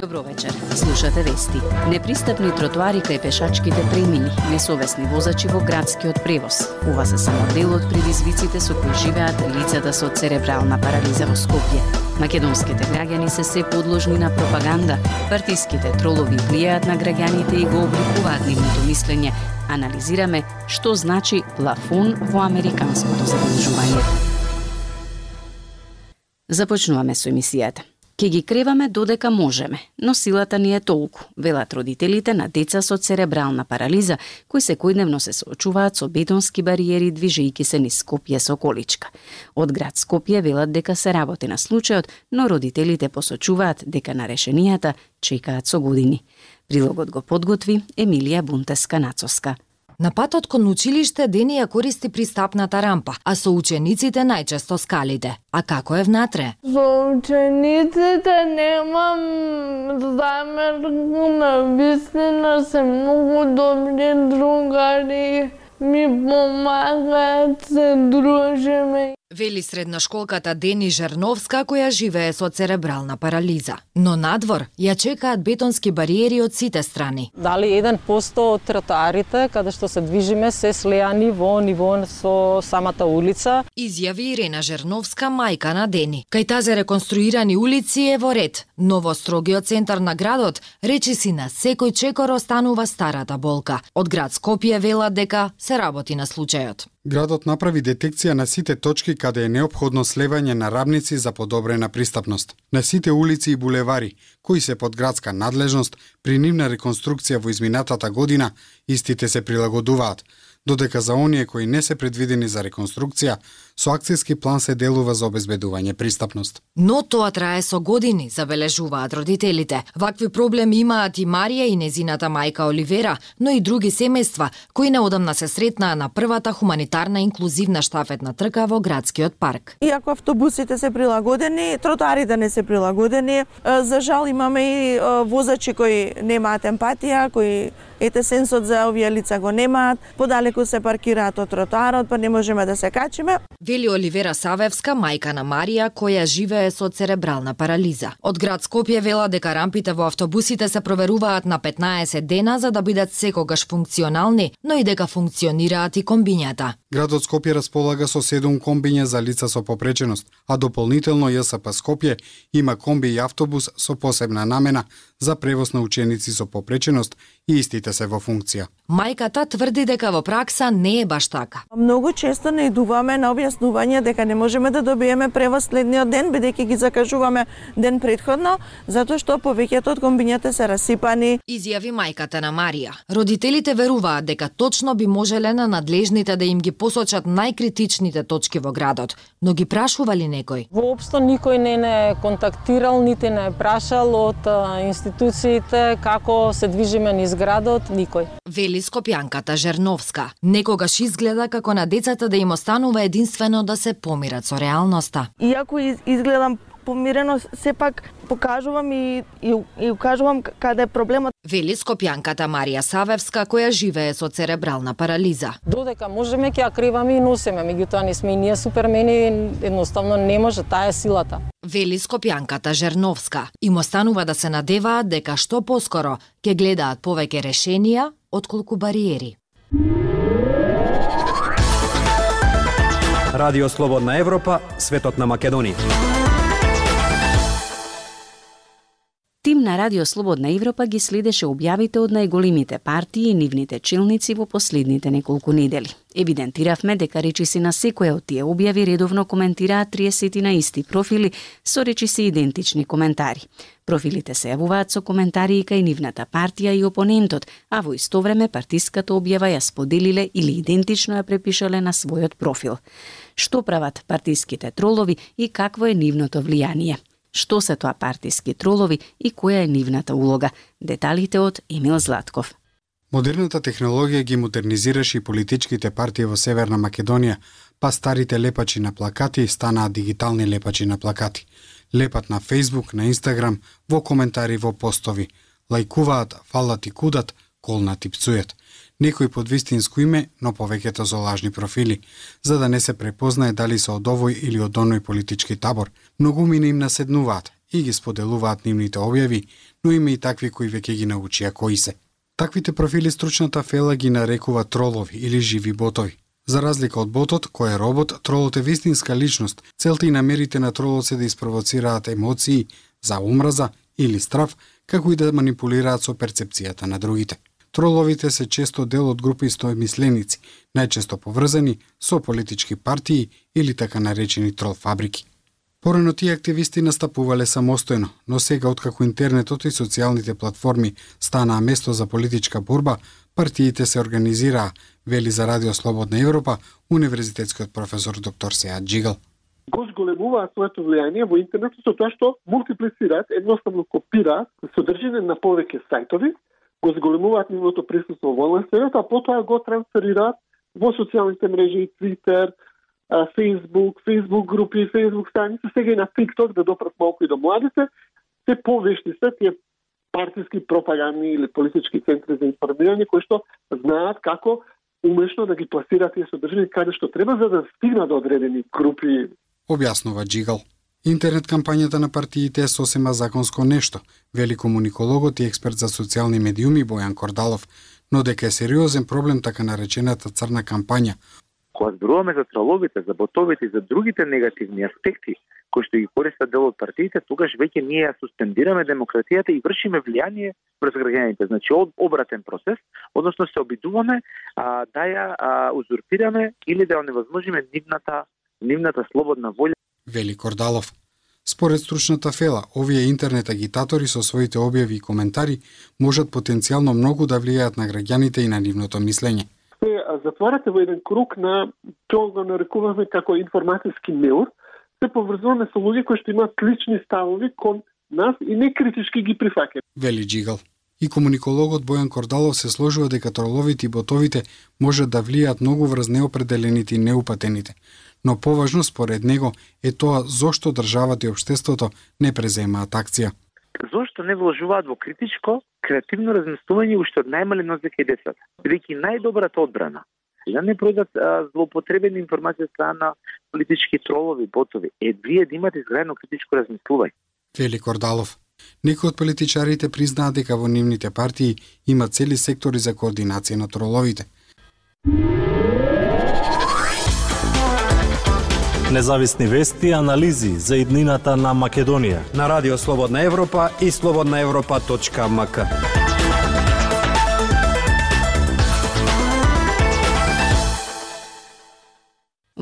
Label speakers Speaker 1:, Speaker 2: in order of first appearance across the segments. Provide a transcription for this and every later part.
Speaker 1: Добро вечер. Слушате вести. Непристапни тротуари кај пешачките премини, несовесни возачи во градскиот превоз. Ова се само дел од предизвиците со кои живеат лицата со церебрална парализа во Скопје. Македонските граѓани се се подложни на пропаганда. Партиските тролови влијаат на граѓаните и го обликуваат нивното мислење. Анализираме што значи плафон во американското задолжување. Започнуваме со емисијата. Ке ги креваме додека можеме, но силата ни е толку, велат родителите на деца со церебрална парализа, кои секојдневно се соочуваат со бетонски бариери движејќи се низ Скопје со количка. Од град Скопје велат дека се работи на случајот, но родителите посочуваат дека на решенијата чекаат со години. Прилогот го подготви Емилија Бунтеска Нацоска.
Speaker 2: На патот кон училиште Дени ја користи пристапната рампа, а со учениците најчесто скалите. А како е внатре?
Speaker 3: Со учениците немам замерна вистина се многу добри другари ми помагаат, се дружиме.
Speaker 2: Вели средношколката Дени Жерновска која живее со церебрална парализа. Но надвор ја чекаат бетонски бариери од сите страни.
Speaker 4: Дали 1% од тротоарите каде што се движиме се слеани во ниво со самата улица.
Speaker 2: Изјави Ирена Жерновска, мајка на Дени. Кај тази реконструирани улици е во ред, но во строгиот центар на градот, речиси на секој чекор останува старата болка. Од град Скопје велат дека се работи на случајот.
Speaker 5: Градот направи детекција на сите точки каде е необходно слевање на рабници за подобрена пристапност. На сите улици и булевари, кои се под градска надлежност, при нивна реконструкција во изминатата година, истите се прилагодуваат, додека за оние кои не се предвидени за реконструкција, со акцијски план се делува за обезбедување пристапност.
Speaker 2: Но тоа трае со години, забележуваат родителите. Вакви проблеми имаат и Марија и незината мајка Оливера, но и други семејства, кои неодамна се сретнаа на првата хуманитарна инклузивна штафетна трка во градскиот парк.
Speaker 6: Иако автобусите се прилагодени, тротоарите не се прилагодени. За жал имаме и возачи кои немаат емпатија, кои ете сенсот за овие лица го немаат, подалеку се паркираат од тротоарот, па не можеме да се качиме.
Speaker 2: Вели Оливера Савевска, мајка на Марија, која живее со церебрална парализа. Од град Скопје вела дека рампите во автобусите се проверуваат на 15 дена за да бидат секогаш функционални, но и дека функционираат и комбињата.
Speaker 5: Градот Скопје располага со 7 комбиња за лица со попреченост, а дополнително ЈСП Скопје има комби и автобус со посебна намена за превоз на ученици со попреченост и истите се во функција.
Speaker 2: Мајката тврди дека во пракса не е баш така.
Speaker 6: Многу често не идуваме на објаснување дека не можеме да добиеме превоз следниот ден, бидејќи ги закажуваме ден предходно, затоа што повеќето од комбињата се расипани.
Speaker 2: Изјави мајката на Марија. Родителите веруваат дека точно би можеле на надлежните да им ги посочат најкритичните точки во градот, но ги прашували некој.
Speaker 4: Воопшто никој не не контактирал, нити не прашал од институциите како се движиме низ градот, никој.
Speaker 2: Вели Скопјанката Жерновска. Некогаш изгледа како на децата да им останува единствено да се помират со реалноста.
Speaker 6: Иако изгледам помирено, сепак покажувам и, и, и укажувам каде е проблемот.
Speaker 2: Вели Скопјанката Марија Савевска, која живее со церебрална парализа.
Speaker 4: Додека можеме ќе ја криваме и носиме, меѓутоа не сме и ние супермени, едноставно не може, таа е силата.
Speaker 2: Вели Скопјанката Жерновска. Им останува да се надеваат дека што поскоро ќе гледаат повеќе решенија отколку бариери.
Speaker 7: Радио Слободна Европа, светот на Македонија.
Speaker 1: Тим на Радио Слободна Европа ги следеше објавите од најголемите партии и нивните челници во последните неколку недели. Евидентиравме дека речиси на секоја од тие објави редовно коментираат 30 на исти профили со речиси идентични коментари. Профилите се јавуваат со коментари и кај нивната партија и опонентот, а во исто време партиската објава ја споделиле или идентично ја препишале на својот профил. Што прават партиските тролови и какво е нивното влијание? Што се тоа партиски тролови и која е нивната улога? Деталите од Емил Златков.
Speaker 5: Модерната технологија ги модернизираше и политичките партии во Северна Македонија, па старите лепачи на плакати станаа дигитални лепачи на плакати. Лепат на Facebook, на Instagram, во коментари во постови. Лајкуваат, фалат и кудат, колнат и пцујат некои под вистинско име, но повеќето за лажни профили, за да не се препознае дали се од овој или од оној политички табор. Многумина им наседнуваат и ги споделуваат нивните објави но има и такви кои веќе ги научија кои се. Таквите профили стручната фела ги нарекува тролови или живи ботови. За разлика од ботот, кој е робот, тролот е вистинска личност. Целта и намерите на тролот се да испровоцираат емоции за омраза или страв, како и да манипулираат со перцепцијата на другите. Троловите се често дел од групи стоемисленици, најчесто поврзани со политички партии или така наречени трол фабрики. Порано тие активисти настапувале самостојно, но сега откако интернетот и социјалните платформи станаа место за политичка борба, партиите се организираа, вели за Радио Слободна Европа, универзитетскиот професор доктор Сеат Джигал
Speaker 8: го зголемуваат своето влијание во интернет со тоа што мултиплицираат, едноставно копираат содржина на повеќе сајтови, го зголемуваат нивото присуство во онлайн а потоа го трансферираат во социјалните мрежи, Twitter, Facebook, Facebook групи, Facebook страници, сега и на TikTok да допрат малку и до младите, се повешни се тие партиски пропагандни или политички центри за информирање кои што знаат како умешно да ги пласираат тие содржини каде што треба за да стигнат до одредени групи
Speaker 5: објаснува Джигал. Интернет кампањата на партиите е сосема законско нешто, вели комуникологот и експерт за социјални медиуми Бојан Кордалов, но дека е сериозен проблем така наречената црна кампања.
Speaker 9: Кога зборуваме за троловите, за ботовите и за другите негативни аспекти кои што ги користат дел од партиите, тогаш веќе ние ја суспендираме демократијата и вршиме влијание врз граѓаните. Значи, од обратен процес, односно се обидуваме а, да ја а, узурпираме или да ја невозможиме нивната нивната слободна волја.
Speaker 5: Вели Кордалов. Според стручната фела, овие интернет агитатори со своите објави и коментари можат потенцијално многу да влијаат на граѓаните и на нивното мислење.
Speaker 8: Се затварате во еден круг на тоа го нарекуваме како информатиски меур, се поврзуваме со луѓе кои што имаат лични ставови кон нас и не критички ги прифаќаат.
Speaker 5: Вели Джигал. И комуникологот Бојан Кордалов се сложува дека троловите и ботовите можат да влијаат многу врз неопределените и неупатените, но поважно според него е тоа зошто државата и општеството не преземаат акција.
Speaker 9: Зошто не вложуваат во критичко, креативно размислување уште од најмалиност дека и децата, бидејќи најдобрата одбрана да не пројдат злоупотребени информации од страна на политички тролови, ботови, е вие да имате изградено критичко размислување.
Speaker 5: Вели Кордалов. Некои од политичарите признаат дека во нивните партии има цели сектори за координација на троловите.
Speaker 10: Независни вести и анализи за иднината на Македонија.
Speaker 7: На Радио Слободна Европа и слободнаевропа.мк.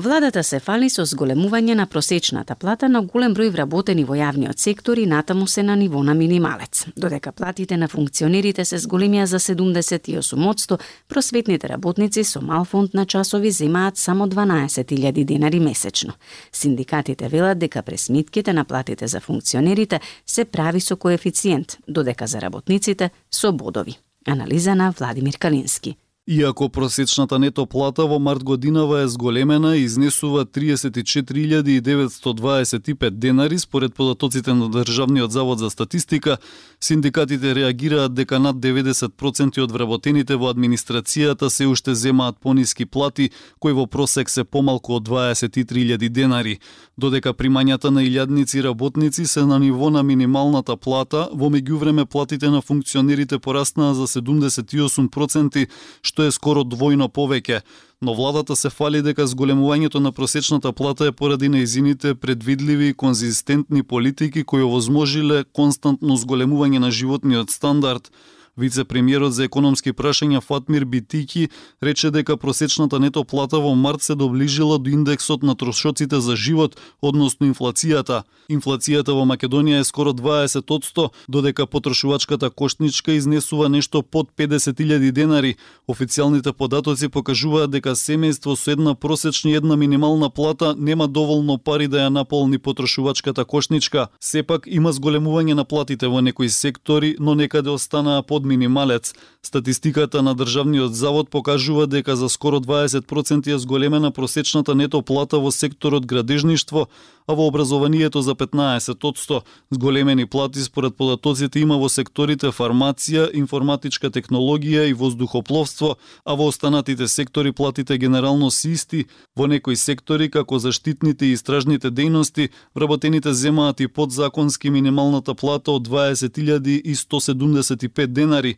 Speaker 1: Владата се фали со зголемување на просечната плата на голем број вработени во јавниот сектор и натаму се на ниво на минималец. Додека платите на функционерите се зголемија за 78%, просветните работници со мал фонд на часови земаат само 12.000 денари месечно. Синдикатите велат дека пресмитките на платите за функционерите се прави со коефициент, додека за работниците со бодови. Анализа на Владимир Калински.
Speaker 11: Иако просечната нето плата во март годинава е зголемена и изнесува 34.925 денари според податоците на Државниот завод за статистика, синдикатите реагираат дека над 90% од вработените во администрацијата се уште земаат пониски плати, кои во просек се помалку од 23.000 денари, додека примањата на илјадници работници се на ниво на минималната плата, во меѓувреме платите на функционерите пораснаа за 78%, што е скоро двојно повеќе, но владата се фали дека зголемувањето на просечната плата е поради неизините предвидливи и конзистентни политики кои овозможиле константно зголемување на животниот стандард, Вице-премиерот за економски прашања Фатмир Битики рече дека просечната нето плата во март се доближила до индексот на трошоците за живот, односно инфлацијата. Инфлацијата во Македонија е скоро 20%, додека потрошувачката кошничка изнесува нешто под 50.000 денари. Официјалните податоци покажуваат дека семејство со една просечна и една минимална плата нема доволно пари да ја наполни потрошувачката кошничка. Сепак има зголемување на платите во некои сектори, но некаде останаа под минималец. Статистиката на Државниот завод покажува дека за скоро 20% е зголемена просечната нето плата во секторот градежништво, а во образованието за 15%. Зголемени плати според податоците има во секторите фармација, информатичка технологија и воздухопловство, а во останатите сектори платите генерално си исти. Во некои сектори, како заштитните и истражните дејности, вработените земаат и подзаконски минималната плата од 20.175 денари.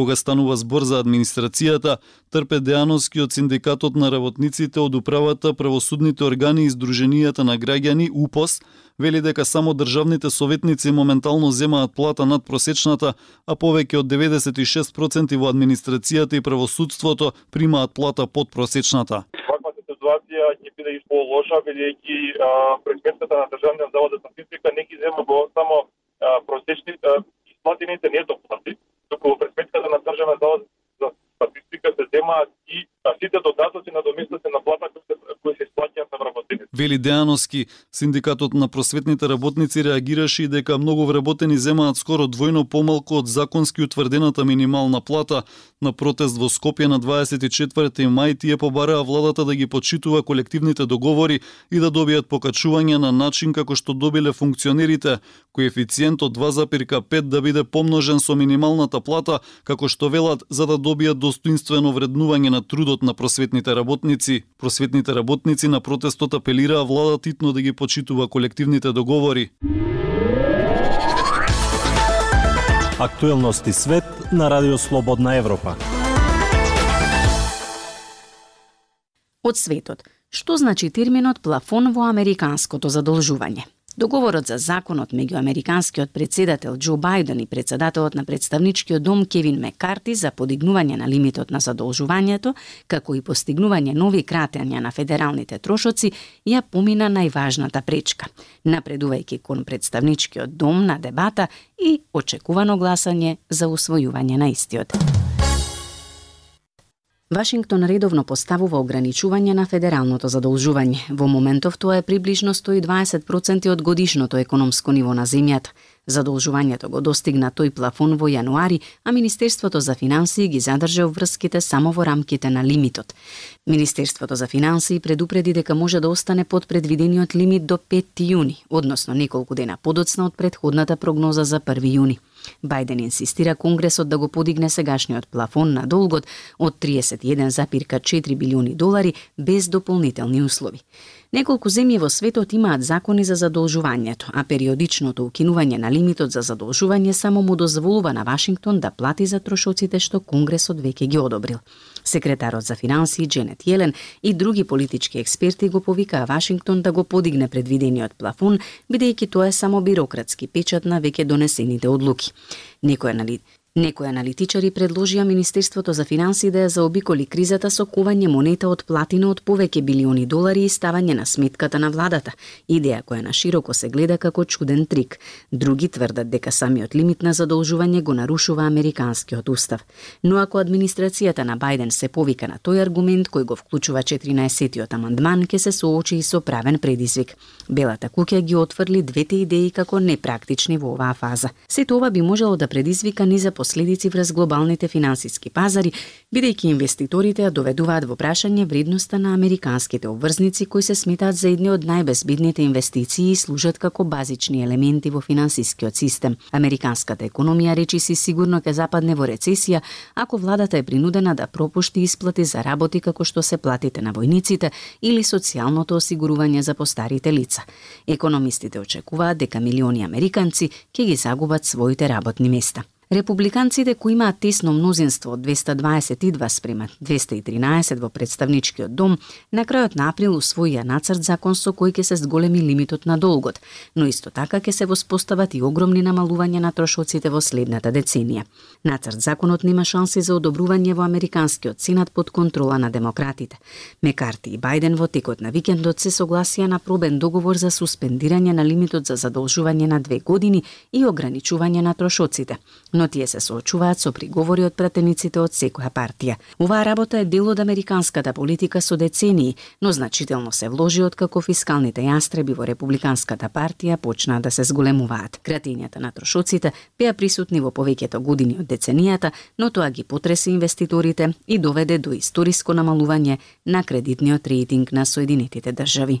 Speaker 11: Кога станува збор за администрацијата, Трпе Деановски од Синдикатот на работниците од управата, правосудните органи и Сдруженијата на граѓани УПОС вели дека само државните советници моментално земаат плата над просечната, а повеќе од 96% во администрацијата и правосудството примаат плата под просечната.
Speaker 12: Ситуација ќе биде и полоша, бидејќи пресметката на Државниот завод за статистика не ги зема во само просечни исплатените нето плати, туку во пресметката на Државен завод за статистика се земаат и сите додатоци на доместите на плата кои се, кои се исплаќаат на вработените.
Speaker 11: Вели Деановски, синдикатот на просветните работници реагираше и дека многу вработени земаат скоро двојно помалку од законски утврдената минимална плата. На протест во Скопје на 24 мај тие побараа владата да ги почитува колективните договори и да добијат покачување на начин како што добиле функционерите, коефициент од 2,5 да биде помножен со минималната плата, како што велат за да добијат достоинствено вреднување на трудот на просветните работници. Просветните работници на протестот апелираа влада титно да ги почитува колективните договори.
Speaker 10: Актуелности свет на Радио Слободна Европа.
Speaker 1: Од светот, што значи терминот плафон во американското задолжување? Договорот за законот меѓу американскиот председател Џо Бајден и председателот на представничкиот дом Кевин Мекарти за подигнување на лимитот на задолжувањето, како и постигнување нови кратења на федералните трошоци, ја помина најважната пречка, напредувајќи кон представничкиот дом на дебата и очекувано гласање за усвојување на истиот. Вашингтон редовно поставува ограничување на федералното задолжување. Во моментов тоа е приближно 120% од годишното економско ниво на земјата. Задолжувањето го достигна тој плафон во јануари, а Министерството за финансии ги задржа врските само во рамките на лимитот. Министерството за финансии предупреди дека може да остане под предвидениот лимит до 5 јуни, односно неколку дена подоцна од предходната прогноза за 1 јуни. Бајден инсистира Конгресот да го подигне сегашниот плафон на долгот од 31,4 билиони долари без дополнителни услови. Неколку земји во светот имаат закони за задолжувањето, а периодичното укинување на лимитот за задолжување само му дозволува на Вашингтон да плати за трошоците што Конгресот веќе ги одобрил. Секретарот за финансии Дженет Јелен и други политички експерти го повикаа Вашингтон да го подигне предвидениот плафон, бидејќи тоа е само бирократски печат на веќе донесените одлуки. Некој анали... Некои аналитичари предложија Министерството за финансии да ја заобиколи кризата со кување монета од платина од повеќе билиони долари и ставање на сметката на владата, идеја која на широко се гледа како чуден трик. Други тврдат дека самиот лимит на задолжување го нарушува американскиот устав. Но ако администрацијата на Бајден се повика на тој аргумент кој го вклучува 14-тиот амандман, ќе се соочи и со правен предизвик. Белата куќа ги отфрли двете идеи како непрактични во оваа фаза. Сето ова би можело да предизвика низа последици врз глобалните финансиски пазари, бидејќи инвеститорите ја доведуваат во прашање вредноста на американските обврзници кои се сметаат за едни од најбезбедните инвестиции и служат како базични елементи во финансискиот систем. Американската економија речиси сигурно ќе западне во рецесија ако владата е принудена да пропушти исплати за работи како што се платите на војниците или социјалното осигурување за постарите лица. Економистите очекуваат дека милиони американци ќе ги загубат своите работни места. Републиканците кои имаат тесно мнозинство од 222 спрема 213 во представничкиот дом, на крајот на април усвоија нацрт закон со кој ќе се зголеми лимитот на долгот, но исто така ќе се воспостават и огромни намалувања на трошоците во следната деценија. Нацрт законот нема шанси за одобрување во американскиот сенат под контрола на демократите. Мекарти и Бајден во текот на викендот се согласија на пробен договор за суспендирање на лимитот за задолжување на две години и ограничување на трошоците но тие се соочуваат со приговори од пратениците од секоја партија. Оваа работа е дел од американската политика со децении, но значително се вложи од како фискалните јастреби во републиканската партија почнаа да се зголемуваат. Кратењата на трошоците беа присутни во повеќето години од деценијата, но тоа ги потреси инвеститорите и доведе до историско намалување на кредитниот рейтинг на Соединетите држави.